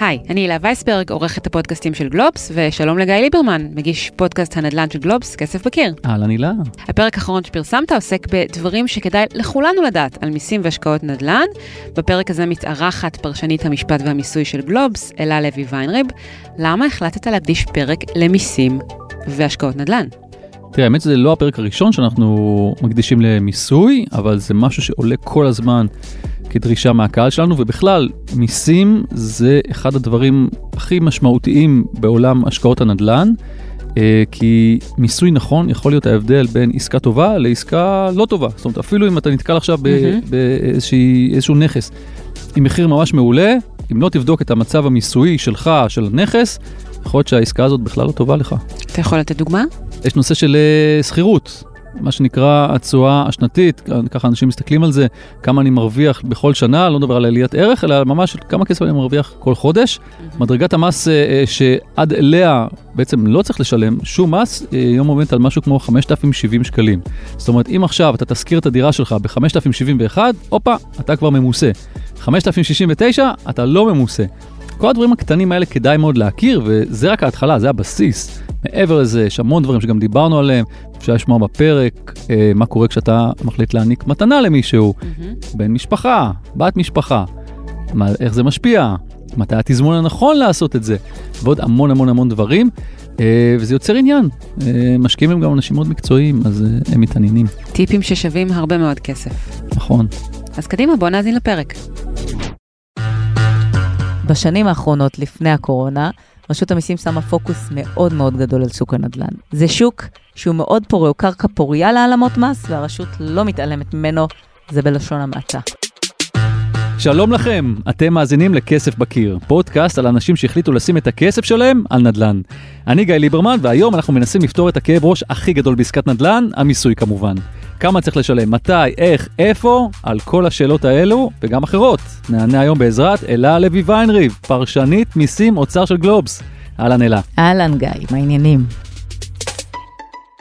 היי, אני הילה וייסברג, עורכת הפודקאסטים של גלובס, ושלום לגיא ליברמן, מגיש פודקאסט הנדל"ן של גלובס, כסף בקיר. אהלן הילה. הפרק האחרון שפרסמת עוסק בדברים שכדאי לכולנו לדעת על מיסים והשקעות נדל"ן. בפרק הזה מתארחת פרשנית המשפט והמיסוי של גלובס, אלה לוי ויינריב. למה החלטת להקדיש פרק למיסים והשקעות נדל"ן? תראה, האמת שזה לא הפרק הראשון שאנחנו מקדישים למיסוי, אבל זה משהו שעולה כל הזמן כדרישה מהקהל שלנו, ובכלל, מיסים זה אחד הדברים הכי משמעותיים בעולם השקעות הנדל"ן, אה, כי מיסוי נכון יכול להיות ההבדל בין עסקה טובה לעסקה לא טובה. זאת אומרת, אפילו אם אתה נתקל עכשיו. באיזשהו נכס עם מחיר ממש מעולה, אם לא תבדוק את המצב המיסויי שלך, של הנכס, יכול להיות שהעסקה הזאת בכלל לא טובה לך. אתה יכול לתת דוגמה? יש נושא של אה, שכירות. מה שנקרא התשואה השנתית, ככה אנשים מסתכלים על זה, כמה אני מרוויח בכל שנה, לא מדבר על עליית ערך, אלא ממש כמה כסף אני מרוויח כל חודש. מדרגת המס אה, אה, שעד אליה בעצם לא צריך לשלם שום מס, היום עומדת על משהו כמו 5,070 שקלים. זאת אומרת, אם עכשיו אתה תשכיר את הדירה שלך ב-5,071, הופה, אתה כבר ממוסה. 5,069, אתה לא ממוסה. כל הדברים הקטנים האלה כדאי מאוד להכיר, וזה רק ההתחלה, זה הבסיס. מעבר לזה, יש המון דברים שגם דיברנו עליהם, אפשר לשמוע בפרק אה, מה קורה כשאתה מחליט להעניק מתנה למישהו, mm-hmm. בן משפחה, בת משפחה, מה, איך זה משפיע, מתי התזמון הנכון לעשות את זה, ועוד המון המון המון דברים. אה, וזה יוצר עניין, אה, משקיעים הם גם אנשים מאוד מקצועיים, אז אה, הם מתעניינים. טיפים ששווים הרבה מאוד כסף. נכון. אז קדימה, בוא נאזין לפרק. בשנים האחרונות, לפני הקורונה, רשות המיסים שמה פוקוס מאוד מאוד גדול על שוק הנדל"ן. זה שוק שהוא מאוד פורה, הוא קרקע פוריה להעלמות מס, והרשות לא מתעלמת ממנו, זה בלשון המעטה. שלום לכם, אתם מאזינים לכסף בקיר, פודקאסט על אנשים שהחליטו לשים את הכסף שלהם על נדל"ן. אני גיא ליברמן, והיום אנחנו מנסים לפתור את הכאב ראש הכי גדול בעסקת נדל"ן, המיסוי כמובן. כמה צריך לשלם, מתי, איך, איפה, על כל השאלות האלו וגם אחרות. נענה היום בעזרת אלה לוי ויינריב, פרשנית מיסים אוצר של גלובס. אהלן אלה. אהלן גיא, מה העניינים?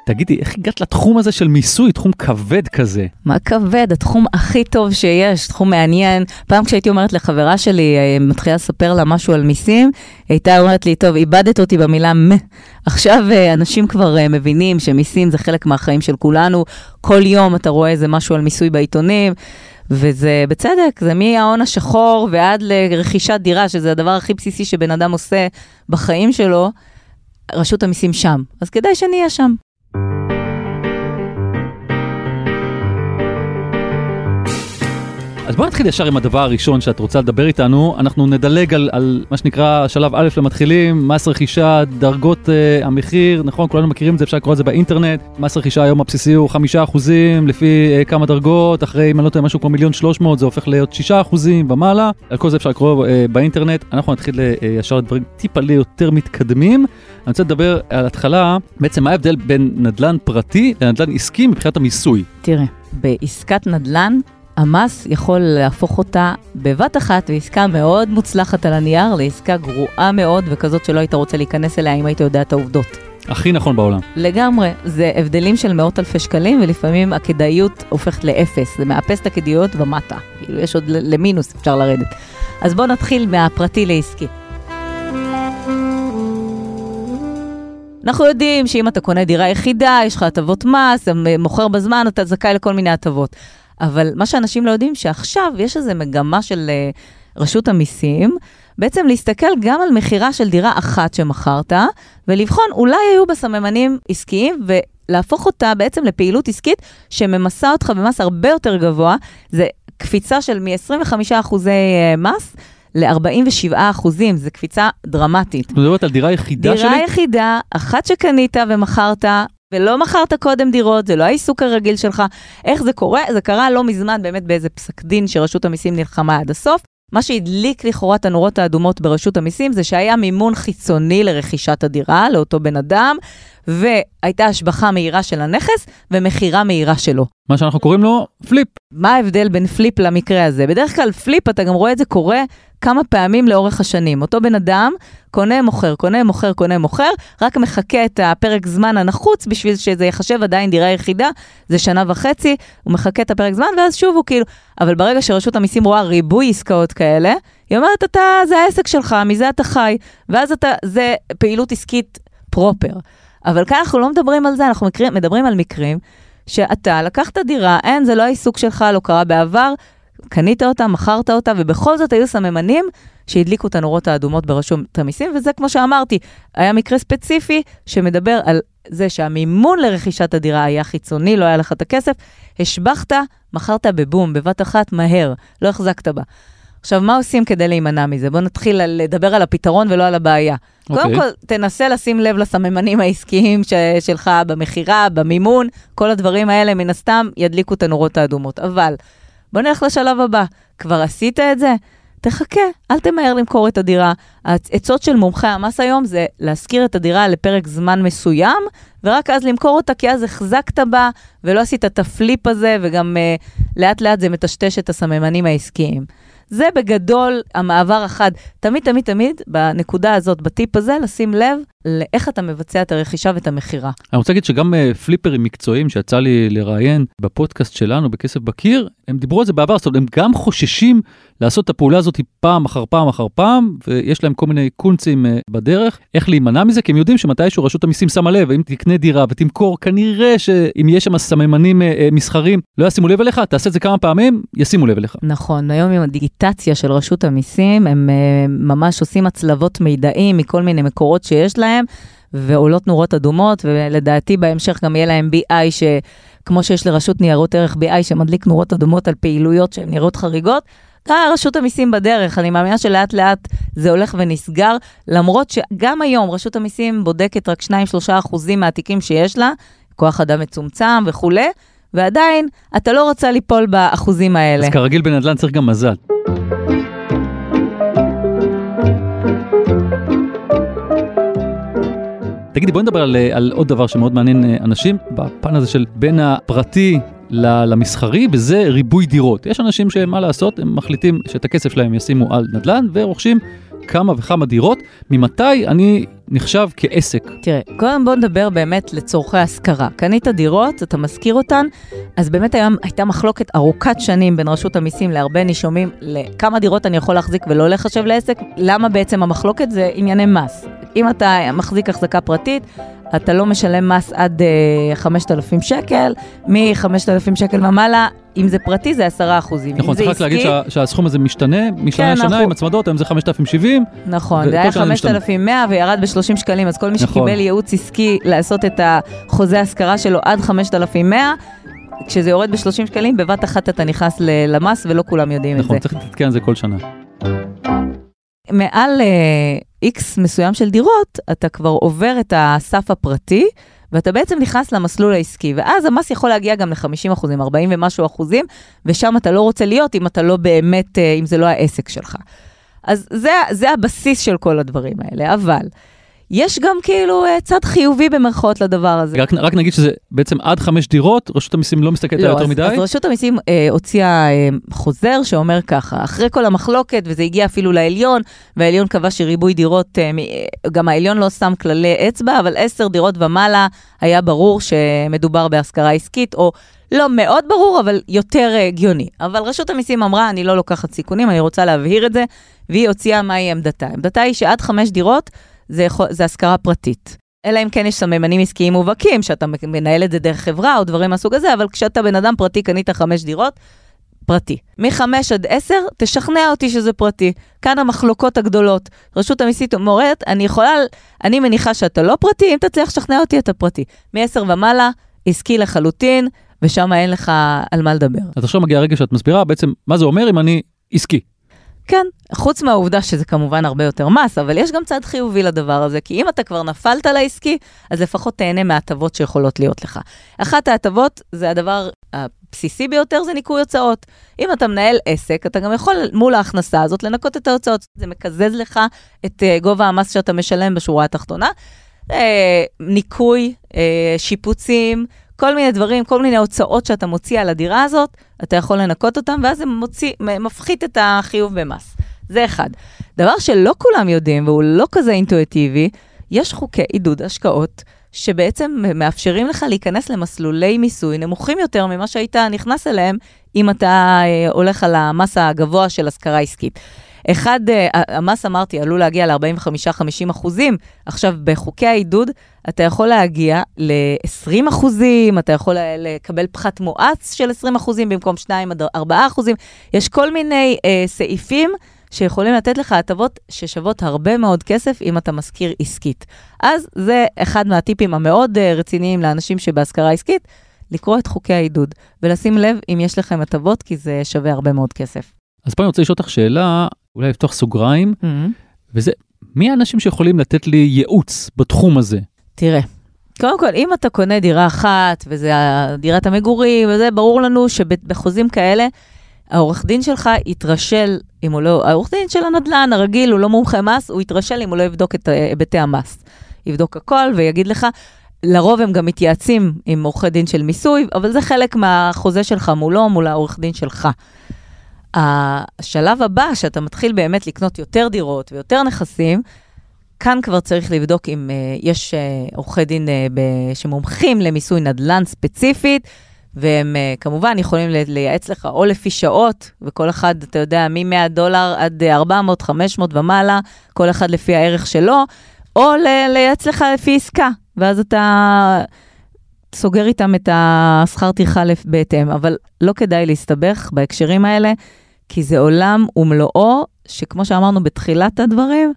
תגידי, איך הגעת לתחום הזה של מיסוי, תחום כבד כזה? מה כבד? התחום הכי טוב שיש, תחום מעניין. פעם כשהייתי אומרת לחברה שלי, אה, מתחילה לספר לה משהו על מיסים, הייתה אומרת לי, טוב, איבדת אותי במילה מ. עכשיו אה, אנשים כבר אה, מבינים שמיסים זה חלק מהחיים של כולנו. כל יום אתה רואה איזה משהו על מיסוי בעיתונים. וזה בצדק, זה מההון השחור ועד לרכישת דירה, שזה הדבר הכי בסיסי שבן אדם עושה בחיים שלו, רשות המיסים שם. אז כדאי שנהיה שם. אז בוא נתחיל ישר עם הדבר הראשון שאת רוצה לדבר איתנו. אנחנו נדלג על, על מה שנקרא שלב א' למתחילים, מס רכישה, דרגות uh, המחיר, נכון? כולנו מכירים את זה, אפשר לקרוא את זה באינטרנט. מס רכישה היום הבסיסי הוא חמישה אחוזים לפי uh, כמה דרגות, אחרי, אם אני לא טועה, משהו כמו מיליון שלוש מאות, זה הופך להיות שישה אחוזים ומעלה. על כל זה אפשר לקרוא uh, באינטרנט. אנחנו נתחיל uh, ישר לדברים טיפה לי יותר מתקדמים. אני רוצה לדבר על התחלה, בעצם מה ההבדל בין נדל"ן פרטי לנדל"ן עסקי מבחינת המיסוי. תראה, בעסקת נדל"ן, המס יכול להפוך אותה בבת אחת ועסקה מאוד מוצלחת על הנייר לעסקה גרועה מאוד וכזאת שלא היית רוצה להיכנס אליה אם היית יודע את העובדות. הכי נכון בעולם. לגמרי, זה הבדלים של מאות אלפי שקלים ולפעמים הכדאיות הופכת לאפס, זה מאפס את הכדאיות ומטה, כאילו יש עוד למינוס אפשר לרדת. אז בואו נתחיל מהפרטי לעסקי. אנחנו יודעים שאם אתה קונה דירה יחידה, יש לך הטבות מס, מוכר בזמן, אתה זכאי לכל מיני הטבות. אבל מה שאנשים לא יודעים, שעכשיו יש איזו מגמה של uh, רשות המיסים, בעצם להסתכל גם על מכירה של דירה אחת שמכרת, ולבחון אולי היו בה סממנים עסקיים, ולהפוך אותה בעצם לפעילות עסקית שממסה אותך במס הרבה יותר גבוה. זה קפיצה של מ-25 אחוזי מס. ל-47 אחוזים, זו קפיצה דרמטית. את מדברת על דירה יחידה דירה שלי? דירה יחידה, אחת שקנית ומכרת, ולא מכרת קודם דירות, זה לא העיסוק הרגיל שלך. איך זה קורה? זה קרה לא מזמן באמת באיזה פסק דין שרשות המיסים נלחמה עד הסוף. מה שהדליק לכאורה את הנורות האדומות ברשות המיסים זה שהיה מימון חיצוני לרכישת הדירה לאותו בן אדם, והייתה השבחה מהירה של הנכס ומכירה מהירה שלו. מה שאנחנו קוראים לו פליפ. מה ההבדל בין פליפ למקרה הזה? בדרך כלל פליפ, אתה גם רואה את זה קורה כמה פעמים לאורך השנים. אותו בן אדם קונה, מוכר, קונה, מוכר, קונה, מוכר, רק מחכה את הפרק זמן הנחוץ בשביל שזה יחשב עדיין דירה יחידה, זה שנה וחצי, הוא מחכה את הפרק זמן, ואז שוב הוא כאילו... אבל ברגע שרשות המיסים רואה ריבוי עסקאות כאלה, היא אומרת, אתה, זה העסק שלך, מזה אתה חי, ואז אתה, זה פעילות עסקית פרופר. אבל כאן אנחנו לא מדברים על זה, אנחנו מקרים, מדברים על מקרים שאתה לקחת דירה, אין, זה לא העיסוק שלך, לא קרה בעבר, קנית אותה, מכרת אותה, ובכל זאת היו סממנים שהדליקו את הנורות האדומות ברשות המיסים, וזה כמו שאמרתי, היה מקרה ספציפי שמדבר על זה שהמימון לרכישת הדירה היה חיצוני, לא היה לך את הכסף, השבחת, מכרת בבום, בבת אחת, מהר, לא החזקת בה. עכשיו, מה עושים כדי להימנע מזה? בואו נתחיל לדבר על הפתרון ולא על הבעיה. Okay. קודם אוקיי. כל, תנסה לשים לב לסממנים העסקיים ש- שלך במכירה, במימון, כל הדברים האלה מן הסתם ידליקו את הנורות האדומות. אבל בוא נלך לשלב הבא. כבר עשית את זה? תחכה, אל תמהר למכור את הדירה. העצות של מומחי המס היום זה להשכיר את הדירה לפרק זמן מסוים, ורק אז למכור אותה, כי אז החזקת בה, ולא עשית את הפליפ הזה, וגם uh, לאט לאט זה מטשטש את הסממנים העסקיים. זה בגדול המעבר החד. תמיד, תמיד, תמיד, בנקודה הזאת, בטיפ הזה, לשים לב לאיך אתה מבצע את הרכישה ואת המכירה. אני רוצה להגיד שגם uh, פליפרים מקצועיים שיצא לי לראיין בפודקאסט שלנו בכסף בקיר, הם דיברו על זה בעבר, זאת אומרת, הם גם חוששים לעשות את הפעולה הזאת פעם אחר פעם אחר פעם, ויש להם כל מיני קונצים uh, בדרך, איך להימנע מזה, כי הם יודעים שמתישהו רשות המיסים שמה לב, אם תקנה דירה ותמכור, כנראה שאם יש שם סממנים uh, מסחרים, לא ישימו לב אליך, תעשה את זה כמה פעמים, ישימו לב אליך. נכון, היום עם הדיגיטציה של רשות המיסים, הם ממש עושים הצלבות מידעים מכל מיני מקורות שיש להם. ועולות נורות אדומות, ולדעתי בהמשך גם יהיה להם BI, שכמו שיש לרשות ניירות ערך BI שמדליק נורות אדומות על פעילויות שהן נראות חריגות, גם רשות המיסים בדרך, אני מאמינה שלאט לאט זה הולך ונסגר, למרות שגם היום רשות המיסים בודקת רק 2-3 אחוזים מהתיקים שיש לה, כוח אדם מצומצם וכולי, ועדיין אתה לא רוצה ליפול באחוזים האלה. אז כרגיל בנדל"ן צריך גם מזל. תגידי, בואי נדבר על, על עוד דבר שמאוד מעניין אה, אנשים, בפן הזה של בין הפרטי למסחרי, וזה ריבוי דירות. יש אנשים שמה לעשות, הם מחליטים שאת הכסף שלהם ישימו על נדל"ן ורוכשים כמה וכמה דירות. ממתי אני נחשב כעסק? תראה, קודם בוא נדבר באמת לצורכי השכרה. קנית דירות, אתה משכיר אותן, אז באמת היום הייתה מחלוקת ארוכת שנים בין רשות המיסים להרבה נישומים לכמה דירות אני יכול להחזיק ולא לחשב לעסק. למה בעצם המחלוקת? זה ענייני מס. אם אתה מחזיק החזקה פרטית, אתה לא משלם מס עד uh, 5,000 שקל, מ-5,000 שקל ומעלה, אם זה פרטי זה 10 אחוזים. נכון, צריך רק להגיד שה, שהסכום הזה משתנה משנה כן, לשנה אנחנו... עם הצמדות, היום זה 5,070. נכון, זה היה שנה זה משתנה. 5,100 וירד ב-30 שקלים, אז כל מי נכון. שקיבל ייעוץ עסקי לעשות את החוזה השכרה שלו עד 5,100, כשזה יורד ב-30 שקלים, בבת אחת אתה נכנס למס ולא כולם יודעים נכון, את זה. צריך להתעדכן על זה כל שנה. מעל איקס מסוים של דירות, אתה כבר עובר את הסף הפרטי, ואתה בעצם נכנס למסלול העסקי, ואז המס יכול להגיע גם ל-50 אחוזים, 40 ומשהו אחוזים, ושם אתה לא רוצה להיות אם אתה לא באמת, אה, אם זה לא העסק שלך. אז זה, זה הבסיס של כל הדברים האלה, אבל יש גם כאילו אה, צד חיובי במרכאות לדבר הזה. רק, רק נגיד שזה בעצם עד חמש דירות, רשות המיסים לא מסתכלת על לא, יותר אז, מדי. אז רשות המיסים אה, הוציאה אה, חוזר שאומר ככה, אחרי כל המחלוקת, וזה הגיע אפילו לעליון, והעליון קבע שריבוי דירות, אה, אה, גם העליון לא שם כללי אצבע, אבל עשר דירות ומעלה היה ברור שמדובר בהשכרה עסקית, או לא מאוד ברור, אבל יותר אה, הגיוני. אבל רשות המיסים אמרה, אני לא לוקחת סיכונים, אני רוצה להבהיר את זה, והיא הוציאה מהי עמדתה. עמדתה היא שעד חמש דירות זה, יכול- זה השכרה פרטית. אלא אם כן יש סממנים עסקיים מובהקים, שאתה מנהל את זה דרך חברה או דברים מהסוג הזה, אבל כשאתה בן אדם פרטי, קנית חמש דירות, פרטי. מחמש עד עשר, תשכנע אותי שזה פרטי. כאן המחלוקות הגדולות. רשות המיסים אומרת, אני יכולה, אני מניחה שאתה לא פרטי, אם תצליח לשכנע אותי, אתה פרטי. מעשר ומעלה, עסקי לחלוטין, ושם אין לך על מה לדבר. אז עכשיו מגיע הרגע שאת מסבירה בעצם מה זה אומר אם אני עסקי. כן, חוץ מהעובדה שזה כמובן הרבה יותר מס, אבל יש גם צד חיובי לדבר הזה, כי אם אתה כבר נפלת לעסקי, אז לפחות תהנה מההטבות שיכולות להיות לך. אחת ההטבות זה הדבר הבסיסי ביותר, זה ניכוי הוצאות. אם אתה מנהל עסק, אתה גם יכול מול ההכנסה הזאת לנקות את ההוצאות. זה מקזז לך את uh, גובה המס שאתה משלם בשורה התחתונה. Uh, ניקוי, uh, שיפוצים, כל מיני דברים, כל מיני הוצאות שאתה מוציא על הדירה הזאת, אתה יכול לנקות אותם, ואז זה מוציא, מפחית את החיוב במס. זה אחד. דבר שלא כולם יודעים, והוא לא כזה אינטואיטיבי, יש חוקי עידוד השקעות שבעצם מאפשרים לך להיכנס למסלולי מיסוי נמוכים יותר ממה שהיית נכנס אליהם אם אתה אה, הולך על המס הגבוה של השכרה עסקית. אחד, אה, המס אמרתי, עלול להגיע ל-45-50 אחוזים. עכשיו, בחוקי העידוד, אתה יכול להגיע ל-20 אחוזים, אתה יכול לקבל פחת מואץ של 20 אחוזים במקום 2 עד 4 אחוזים. יש כל מיני אה, סעיפים שיכולים לתת לך הטבות ששוות הרבה מאוד כסף אם אתה משכיר עסקית. אז זה אחד מהטיפים המאוד אה, רציניים לאנשים שבהשכרה עסקית, לקרוא את חוקי העידוד ולשים לב אם יש לכם הטבות, כי זה שווה הרבה מאוד כסף. אז פה אני רוצה לשאול אותך שאלה, אולי לפתוח סוגריים, Mm-hmm. וזה, מי האנשים שיכולים לתת לי ייעוץ בתחום הזה? תראה, קודם כל, אם אתה קונה דירה אחת, וזה דירת המגורים, וזה, ברור לנו שבחוזים כאלה, העורך דין שלך יתרשל, אם הוא לא, העורך דין של הנדל"ן הרגיל, הוא לא מומחה מס, הוא יתרשל אם הוא לא יבדוק את אה, היבטי המס. יבדוק הכל ויגיד לך, לרוב הם גם מתייעצים עם עורכי דין של מיסוי, אבל זה חלק מהחוזה שלך מולו, מול העורך דין שלך. השלב הבא, שאתה מתחיל באמת לקנות יותר דירות ויותר נכסים, כאן כבר צריך לבדוק אם uh, יש uh, עורכי דין uh, ב- שמומחים למיסוי נדל"ן ספציפית, והם uh, כמובן יכולים לייעץ לך או לפי שעות, וכל אחד, אתה יודע, מ-100 דולר עד 400, 500 ומעלה, כל אחד לפי הערך שלו, או ל- לייעץ לך לפי עסקה, ואז אתה סוגר איתם את השכר טרחה בהתאם, אבל לא כדאי להסתבך בהקשרים האלה, כי זה עולם ומלואו, שכמו שאמרנו בתחילת הדברים,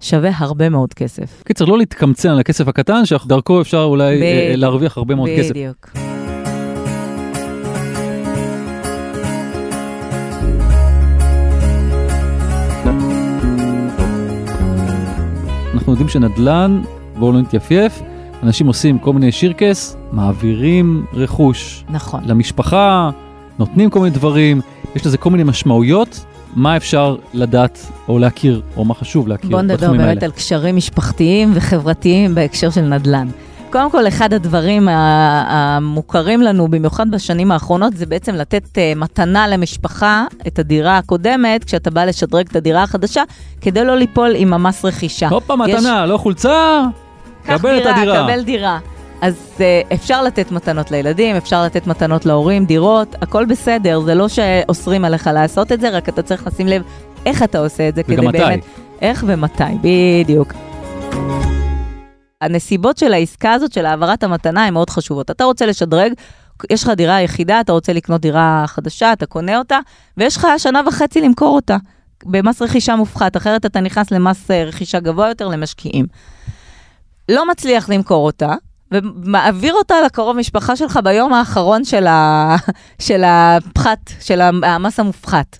שווה הרבה מאוד כסף. קיצר, לא להתקמצן על הכסף הקטן, שדרכו אפשר אולי ב- להרוויח הרבה מאוד בדיוק. כסף. בדיוק. אנחנו יודעים שנדל"ן, בואו לא נתייפייף, אנשים עושים כל מיני שירקס, מעבירים רכוש נכון. למשפחה, נותנים כל מיני דברים, יש לזה כל מיני משמעויות, מה אפשר לדעת או להכיר, או מה חשוב להכיר בוא נדבר בתחומים באמת האלה. על קשרים משפחתיים וחברתיים בהקשר של נדל"ן. קודם כל, אחד הדברים המוכרים לנו, במיוחד בשנים האחרונות, זה בעצם לתת uh, מתנה למשפחה את הדירה הקודמת, כשאתה בא לשדרג את הדירה החדשה, כדי לא ליפול עם המס רכישה. הופה, יש- מתנה, לא חולצה, קח קבל את דירה, הדירה. קבל דירה. אז uh, אפשר לתת מתנות לילדים, אפשר לתת מתנות להורים, דירות, הכל בסדר, זה לא שאוסרים עליך לעשות את זה, רק אתה צריך לשים לב איך אתה עושה את זה, כדי מתי. באמת... איך ומתי, בדיוק. הנסיבות של העסקה הזאת, של העברת המתנה, הן מאוד חשובות. אתה רוצה לשדרג, יש לך דירה יחידה, אתה רוצה לקנות דירה חדשה, אתה קונה אותה, ויש לך שנה וחצי למכור אותה, במס רכישה מופחת, אחרת אתה נכנס למס אה, רכישה גבוה יותר למשקיעים. לא מצליח למכור אותה, ומעביר אותה לקרוב משפחה שלך ביום האחרון של, ה... של הפחת, של המס המופחת.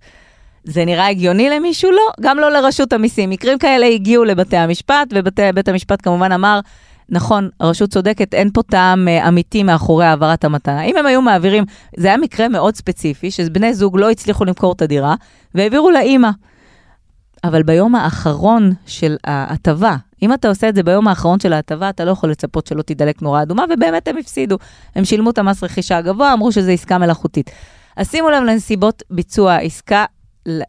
זה נראה הגיוני למישהו? לא, גם לא לרשות המיסים. מקרים כאלה הגיעו לבתי המשפט, ובית המשפט כמובן אמר, נכון, הרשות צודקת, אין פה טעם אה, אמיתי מאחורי העברת המתנה. אם הם היו מעבירים, זה היה מקרה מאוד ספציפי, שבני זוג לא הצליחו למכור את הדירה, והעבירו לאימא. אבל ביום האחרון של ההטבה, אם אתה עושה את זה ביום האחרון של ההטבה, אתה לא יכול לצפות שלא תידלק נורה אדומה, ובאמת הם הפסידו. הם שילמו את המס רכישה הגבוה, אמרו שזו עסקה מלאכותית. אז שימו לב לנסיבות ביצוע העסקה,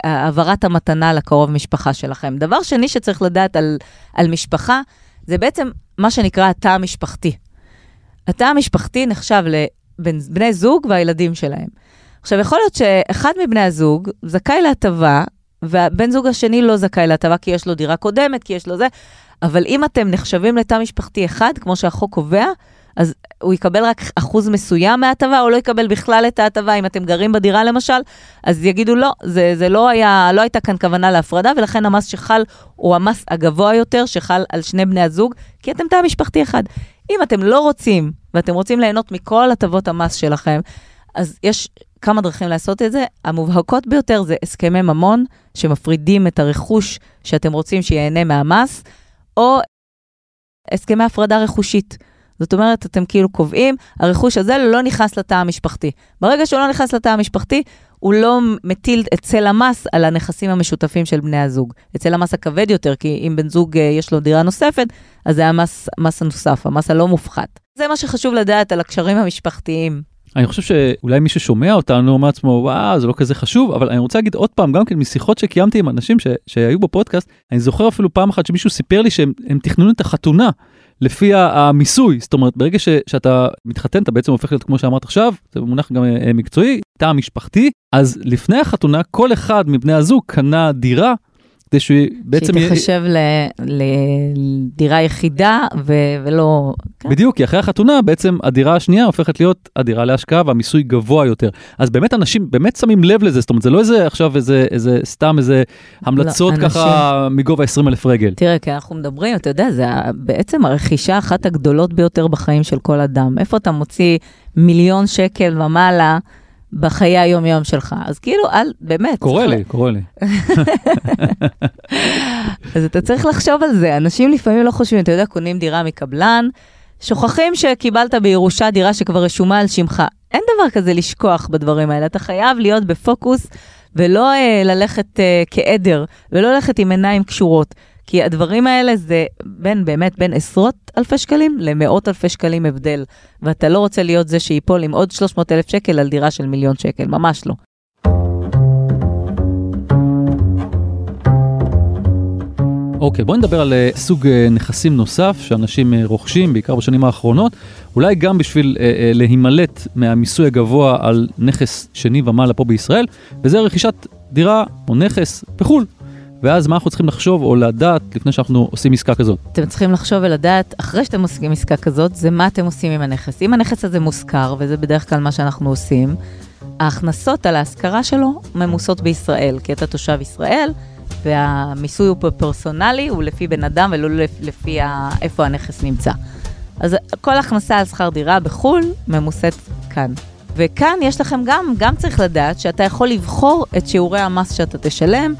העברת המתנה לקרוב משפחה שלכם. דבר שני שצריך לדעת על, על משפחה, זה בעצם מה שנקרא התא המשפחתי. התא המשפחתי נחשב לבני זוג והילדים שלהם. עכשיו, יכול להיות שאחד מבני הזוג זכאי להטבה, והבן זוג השני לא זכאי להטבה כי יש לו דירה קודמת, כי יש לו זה, אבל אם אתם נחשבים לתא משפחתי אחד, כמו שהחוק קובע, אז הוא יקבל רק אחוז מסוים מההטבה, או לא יקבל בכלל את ההטבה. אם אתם גרים בדירה למשל, אז יגידו לא, זה, זה לא, היה, לא הייתה כאן כוונה להפרדה, ולכן המס שחל הוא המס הגבוה יותר שחל על שני בני הזוג, כי אתם תא משפחתי אחד. אם אתם לא רוצים, ואתם רוצים ליהנות מכל הטבות המס שלכם, אז יש כמה דרכים לעשות את זה. המובהקות ביותר זה הסכמי ממון, שמפרידים את הרכוש שאתם רוצים שיהנה מהמס, או הסכמי הפרדה רכושית. זאת אומרת, אתם כאילו קובעים, הרכוש הזה לא נכנס לתא המשפחתי. ברגע שהוא לא נכנס לתא המשפחתי, הוא לא מטיל את צל המס על הנכסים המשותפים של בני הזוג. את צל המס הכבד יותר, כי אם בן זוג יש לו דירה נוספת, אז זה המס, המס הנוסף, המס הלא מופחת. זה מה שחשוב לדעת על הקשרים המשפחתיים. אני חושב שאולי מי ששומע אותנו אומר לעצמו, וואו, זה לא כזה חשוב, אבל אני רוצה להגיד עוד פעם, גם כן משיחות שקיימתי עם אנשים ש, שהיו בפודקאסט, אני זוכר אפילו פעם אחת שמישהו סיפר לי שהם תכננו את החתונה לפי המיסוי, זאת אומרת, ברגע ש, שאתה מתחתן, אתה בעצם הופך להיות, כמו שאמרת עכשיו, זה מונח גם מקצועי, תא משפחתי, אז לפני החתונה, כל אחד מבני הזוג קנה דירה כדי שהיא בעצם... שהיא תחשב לדירה יחידה ו- ולא... כן. בדיוק, כי אחרי החתונה בעצם הדירה השנייה הופכת להיות הדירה להשקעה והמיסוי גבוה יותר. אז באמת אנשים באמת שמים לב לזה, זאת אומרת, זה לא איזה עכשיו איזה, איזה סתם איזה המלצות לא, ככה אנשים... מגובה 20 אלף רגל. תראה, כי אנחנו מדברים, אתה יודע, זה בעצם הרכישה אחת הגדולות ביותר בחיים של כל אדם. איפה אתה מוציא מיליון שקל ומעלה? בחיי היום-יום שלך. אז כאילו, אל, באמת. קורה לי. קורה לי. אז אתה צריך לחשוב על זה. אנשים לפעמים לא חושבים, אתה יודע, קונים דירה מקבלן, שוכחים שקיבלת בירושה דירה שכבר רשומה על שמך. אין דבר כזה לשכוח בדברים האלה, אתה חייב להיות בפוקוס ולא אה, ללכת אה, כעדר, ולא ללכת עם עיניים קשורות. כי הדברים האלה זה בין, באמת, בין עשרות אלפי שקלים למאות אלפי שקלים הבדל. ואתה לא רוצה להיות זה שיפול עם עוד 300 אלף שקל על דירה של מיליון שקל, ממש לא. אוקיי, okay, בואי נדבר על uh, סוג uh, נכסים נוסף שאנשים uh, רוכשים, בעיקר בשנים האחרונות, אולי גם בשביל uh, uh, להימלט מהמיסוי הגבוה על נכס שני ומעלה פה בישראל, וזה רכישת דירה או נכס בחו"ל. ואז מה אנחנו צריכים לחשוב או לדעת לפני שאנחנו עושים עסקה כזאת? אתם צריכים לחשוב ולדעת, אחרי שאתם עושים עסקה כזאת, זה מה אתם עושים עם הנכס. אם הנכס הזה מושכר, וזה בדרך כלל מה שאנחנו עושים, ההכנסות על ההשכרה שלו ממוסות בישראל, כי אתה תושב ישראל, והמיסוי הוא פרסונלי, הוא לפי בן אדם ולא לפי איפה הנכס נמצא. אז כל הכנסה על שכר דירה בחו"ל ממוסת כאן. וכאן יש לכם גם, גם צריך לדעת שאתה יכול לבחור את שיעורי המס שאתה תשלם.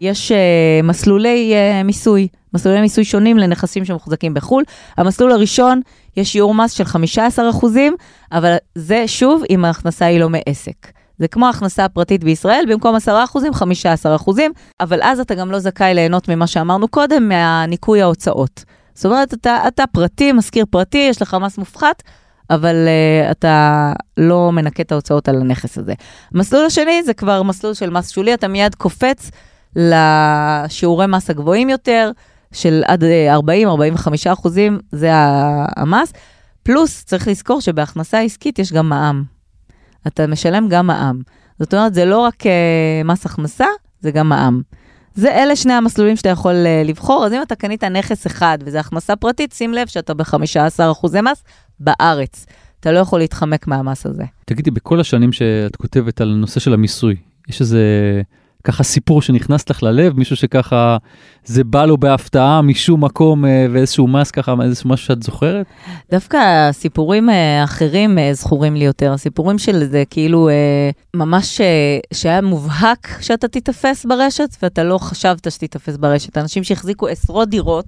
יש uh, מסלולי uh, מיסוי, מסלולי מיסוי שונים לנכסים שמוחזקים בחו"ל. המסלול הראשון, יש שיעור מס של 15 אחוזים, אבל זה שוב אם ההכנסה היא לא מעסק. זה כמו הכנסה פרטית בישראל, במקום 10 אחוזים, 15 אחוזים, אבל אז אתה גם לא זכאי ליהנות ממה שאמרנו קודם, מהניכוי ההוצאות. זאת אומרת, אתה, אתה פרטי, משכיר פרטי, יש לך מס מופחת, אבל uh, אתה לא מנקה את ההוצאות על הנכס הזה. המסלול השני זה כבר מסלול של מס שולי, אתה מיד קופץ לשיעורי מס הגבוהים יותר, של עד 40-45 אה, אחוזים, זה המס. פלוס, צריך לזכור שבהכנסה עסקית יש גם מע"מ. אתה משלם גם מע"מ. זאת אומרת, זה לא רק uh, מס הכנסה, זה גם מע"מ. זה אלה שני המסלולים שאתה יכול uh, לבחור, אז אם אתה קנית נכס אחד וזה הכנסה פרטית, שים לב שאתה ב-15% אחוזי מס בארץ. אתה לא יכול להתחמק מהמס הזה. תגידי, בכל השנים שאת כותבת על הנושא של המיסוי, יש איזה ככה סיפור שנכנס לך ללב, מישהו שככה זה בא לו בהפתעה משום מקום אה, ואיזשהו מס ככה, איזשהו משהו שאת זוכרת? דווקא סיפורים אה, אחרים אה, זכורים לי יותר, הסיפורים של זה כאילו ממש שהיה מובהק שאתה תיתפס ברשת ואתה לא חשבת שתיתפס ברשת. אנשים שהחזיקו עשרות דירות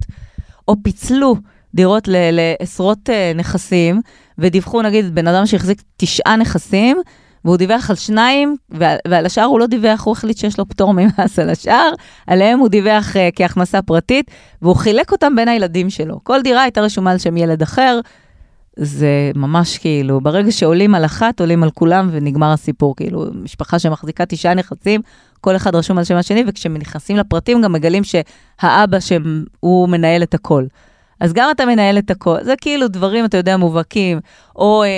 או פיצלו דירות לעשרות נכסים ודיווחו נגיד בן אדם שהחזיק תשעה נכסים, והוא דיווח על שניים, ועל, ועל השאר הוא לא דיווח, הוא החליט שיש לו פטור ממס על השאר, עליהם הוא דיווח uh, כהכנסה פרטית, והוא חילק אותם בין הילדים שלו. כל דירה הייתה רשומה על שם ילד אחר, זה ממש כאילו, ברגע שעולים על אחת, עולים על כולם ונגמר הסיפור. כאילו, משפחה שמחזיקה תשעה נכסים, כל אחד רשום על שם השני, וכשנכנסים לפרטים גם מגלים שהאבא שהוא מנהל את הכל. אז גם אתה מנהל את הכל, זה כאילו דברים, אתה יודע, מובהקים. או אה,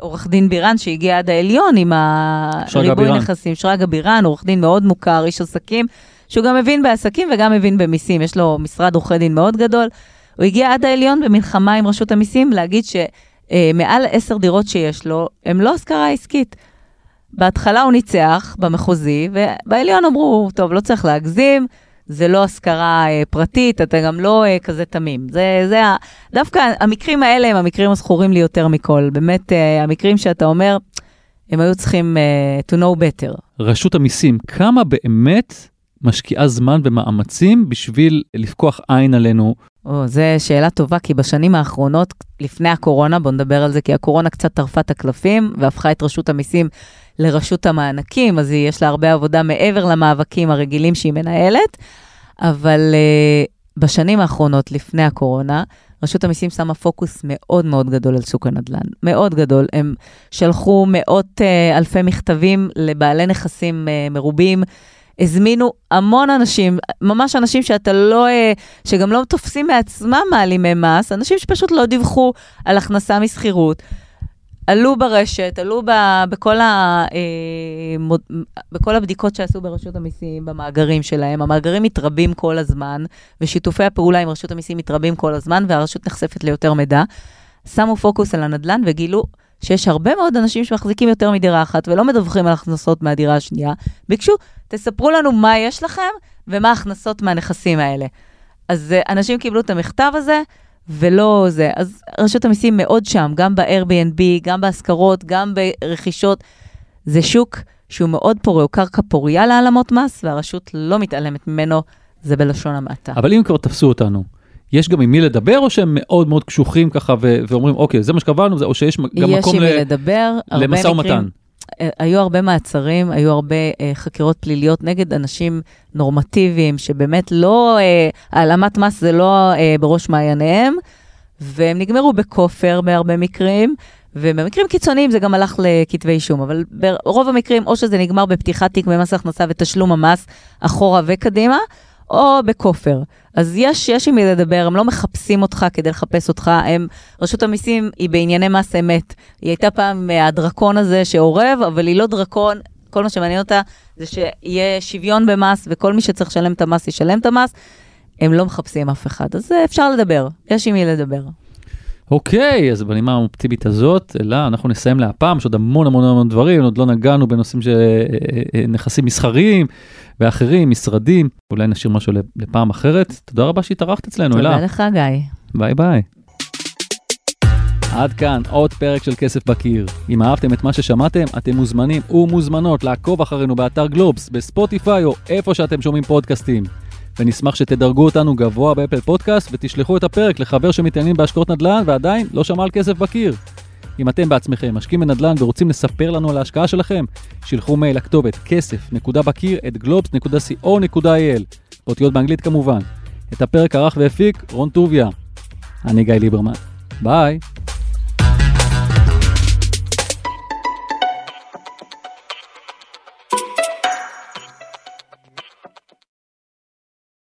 עורך דין בירן שהגיע עד העליון עם הריבוי נכסים, שרגא בירן, עורך דין מאוד מוכר, איש עסקים, שהוא גם מבין בעסקים וגם מבין במיסים, יש לו משרד עורכי דין מאוד גדול. הוא הגיע עד העליון במלחמה עם רשות המיסים להגיד שמעל אה, עשר דירות שיש לו, הם לא השכרה עסקית. בהתחלה הוא ניצח במחוזי, ובעליון אמרו, טוב, לא צריך להגזים, זה לא השכרה אה, פרטית, אתה גם לא אה, כזה תמים. זה, זה, דווקא המקרים האלה הם המקרים הזכורים לי יותר מכל. באמת, אה, המקרים שאתה אומר, הם היו צריכים uh, to know better. רשות המיסים, כמה באמת משקיעה זמן ומאמצים בשביל לפקוח עין עלינו? או, זו שאלה טובה, כי בשנים האחרונות, לפני הקורונה, בואו נדבר על זה, כי הקורונה קצת טרפה את הקלפים והפכה את רשות המיסים לרשות המענקים, אז יש לה הרבה עבודה מעבר למאבקים הרגילים שהיא מנהלת, אבל uh, בשנים האחרונות, לפני הקורונה, רשות המיסים שמה פוקוס מאוד מאוד גדול על שוק הנדל"ן, מאוד גדול. הם שלחו מאות uh, אלפי מכתבים לבעלי נכסים uh, מרובים. הזמינו המון אנשים, ממש אנשים שאתה לא, שגם לא תופסים מעצמם מעלימי מס, אנשים שפשוט לא דיווחו על הכנסה משכירות. עלו ברשת, עלו ב, בכל, ה, אה, מוד, בכל הבדיקות שעשו ברשות המיסים, במאגרים שלהם. המאגרים מתרבים כל הזמן, ושיתופי הפעולה עם רשות המיסים מתרבים כל הזמן, והרשות נחשפת ליותר מידע. שמו פוקוס על הנדל"ן וגילו שיש הרבה מאוד אנשים שמחזיקים יותר מדירה אחת ולא מדווחים על הכנסות מהדירה השנייה. ביקשו, תספרו לנו מה יש לכם ומה ההכנסות מהנכסים האלה. אז uh, אנשים קיבלו את המכתב הזה, ולא זה. אז רשות המיסים מאוד שם, גם ב-Airbnb, גם בהשכרות, גם ברכישות. זה שוק שהוא מאוד פורה, הוא קרקע פוריה להעלמות מס, והרשות לא מתעלמת ממנו, זה בלשון המעטה. אבל אם כבר תפסו אותנו, יש גם עם מי לדבר, או שהם מאוד מאוד קשוחים ככה ו- ואומרים, אוקיי, זה מה שקבענו, או שיש גם יש מקום עם מי ל- לדבר, הרבה למשא ומתן? היו הרבה מעצרים, היו הרבה אה, חקירות פליליות נגד אנשים נורמטיביים, שבאמת לא, אה, העלמת מס זה לא אה, בראש מעייניהם, והם נגמרו בכופר בהרבה מקרים, ובמקרים קיצוניים זה גם הלך לכתבי אישום, אבל ברוב המקרים או שזה נגמר בפתיחת תיק במס הכנסה ותשלום המס אחורה וקדימה, או בכופר. אז יש, יש עם מי לדבר, הם לא מחפשים אותך כדי לחפש אותך, הם, רשות המיסים היא בענייני מס אמת. היא הייתה פעם אה, הדרקון הזה שאורב, אבל היא לא דרקון, כל מה שמעניין אותה זה שיהיה שוויון במס, וכל מי שצריך לשלם את המס ישלם את המס. הם לא מחפשים אף אחד, אז אה, אפשר לדבר, יש עם מי לדבר. אוקיי, אז בנימה האופטימית הזאת, אלה, אנחנו נסיים להפעם, יש עוד המון המון המון דברים, עוד לא נגענו בנושאים של אה, אה, נכסים מסחריים ואחרים, משרדים, אולי נשאיר משהו לפעם אחרת. תודה רבה שהתארחת אצלנו, תודה אלה. לך, גיא. ביי ביי. עד כאן עוד פרק של כסף בקיר. אם אהבתם את מה ששמעתם, אתם מוזמנים ומוזמנות לעקוב אחרינו באתר גלובס, בספוטיפיי או איפה שאתם שומעים פודקאסטים. ונשמח שתדרגו אותנו גבוה באפל פודקאסט ותשלחו את הפרק לחבר שמתעניינים בהשקעות נדל"ן ועדיין לא שמע על כסף בקיר. אם אתם בעצמכם משקיעים בנדל"ן ורוצים לספר לנו על ההשקעה שלכם, שילחו מייל לכתובת כסף.בקיר at globes.co.il, באותיות באנגלית כמובן. את הפרק ערך והפיק רון טוביה. אני גיא ליברמן. ביי.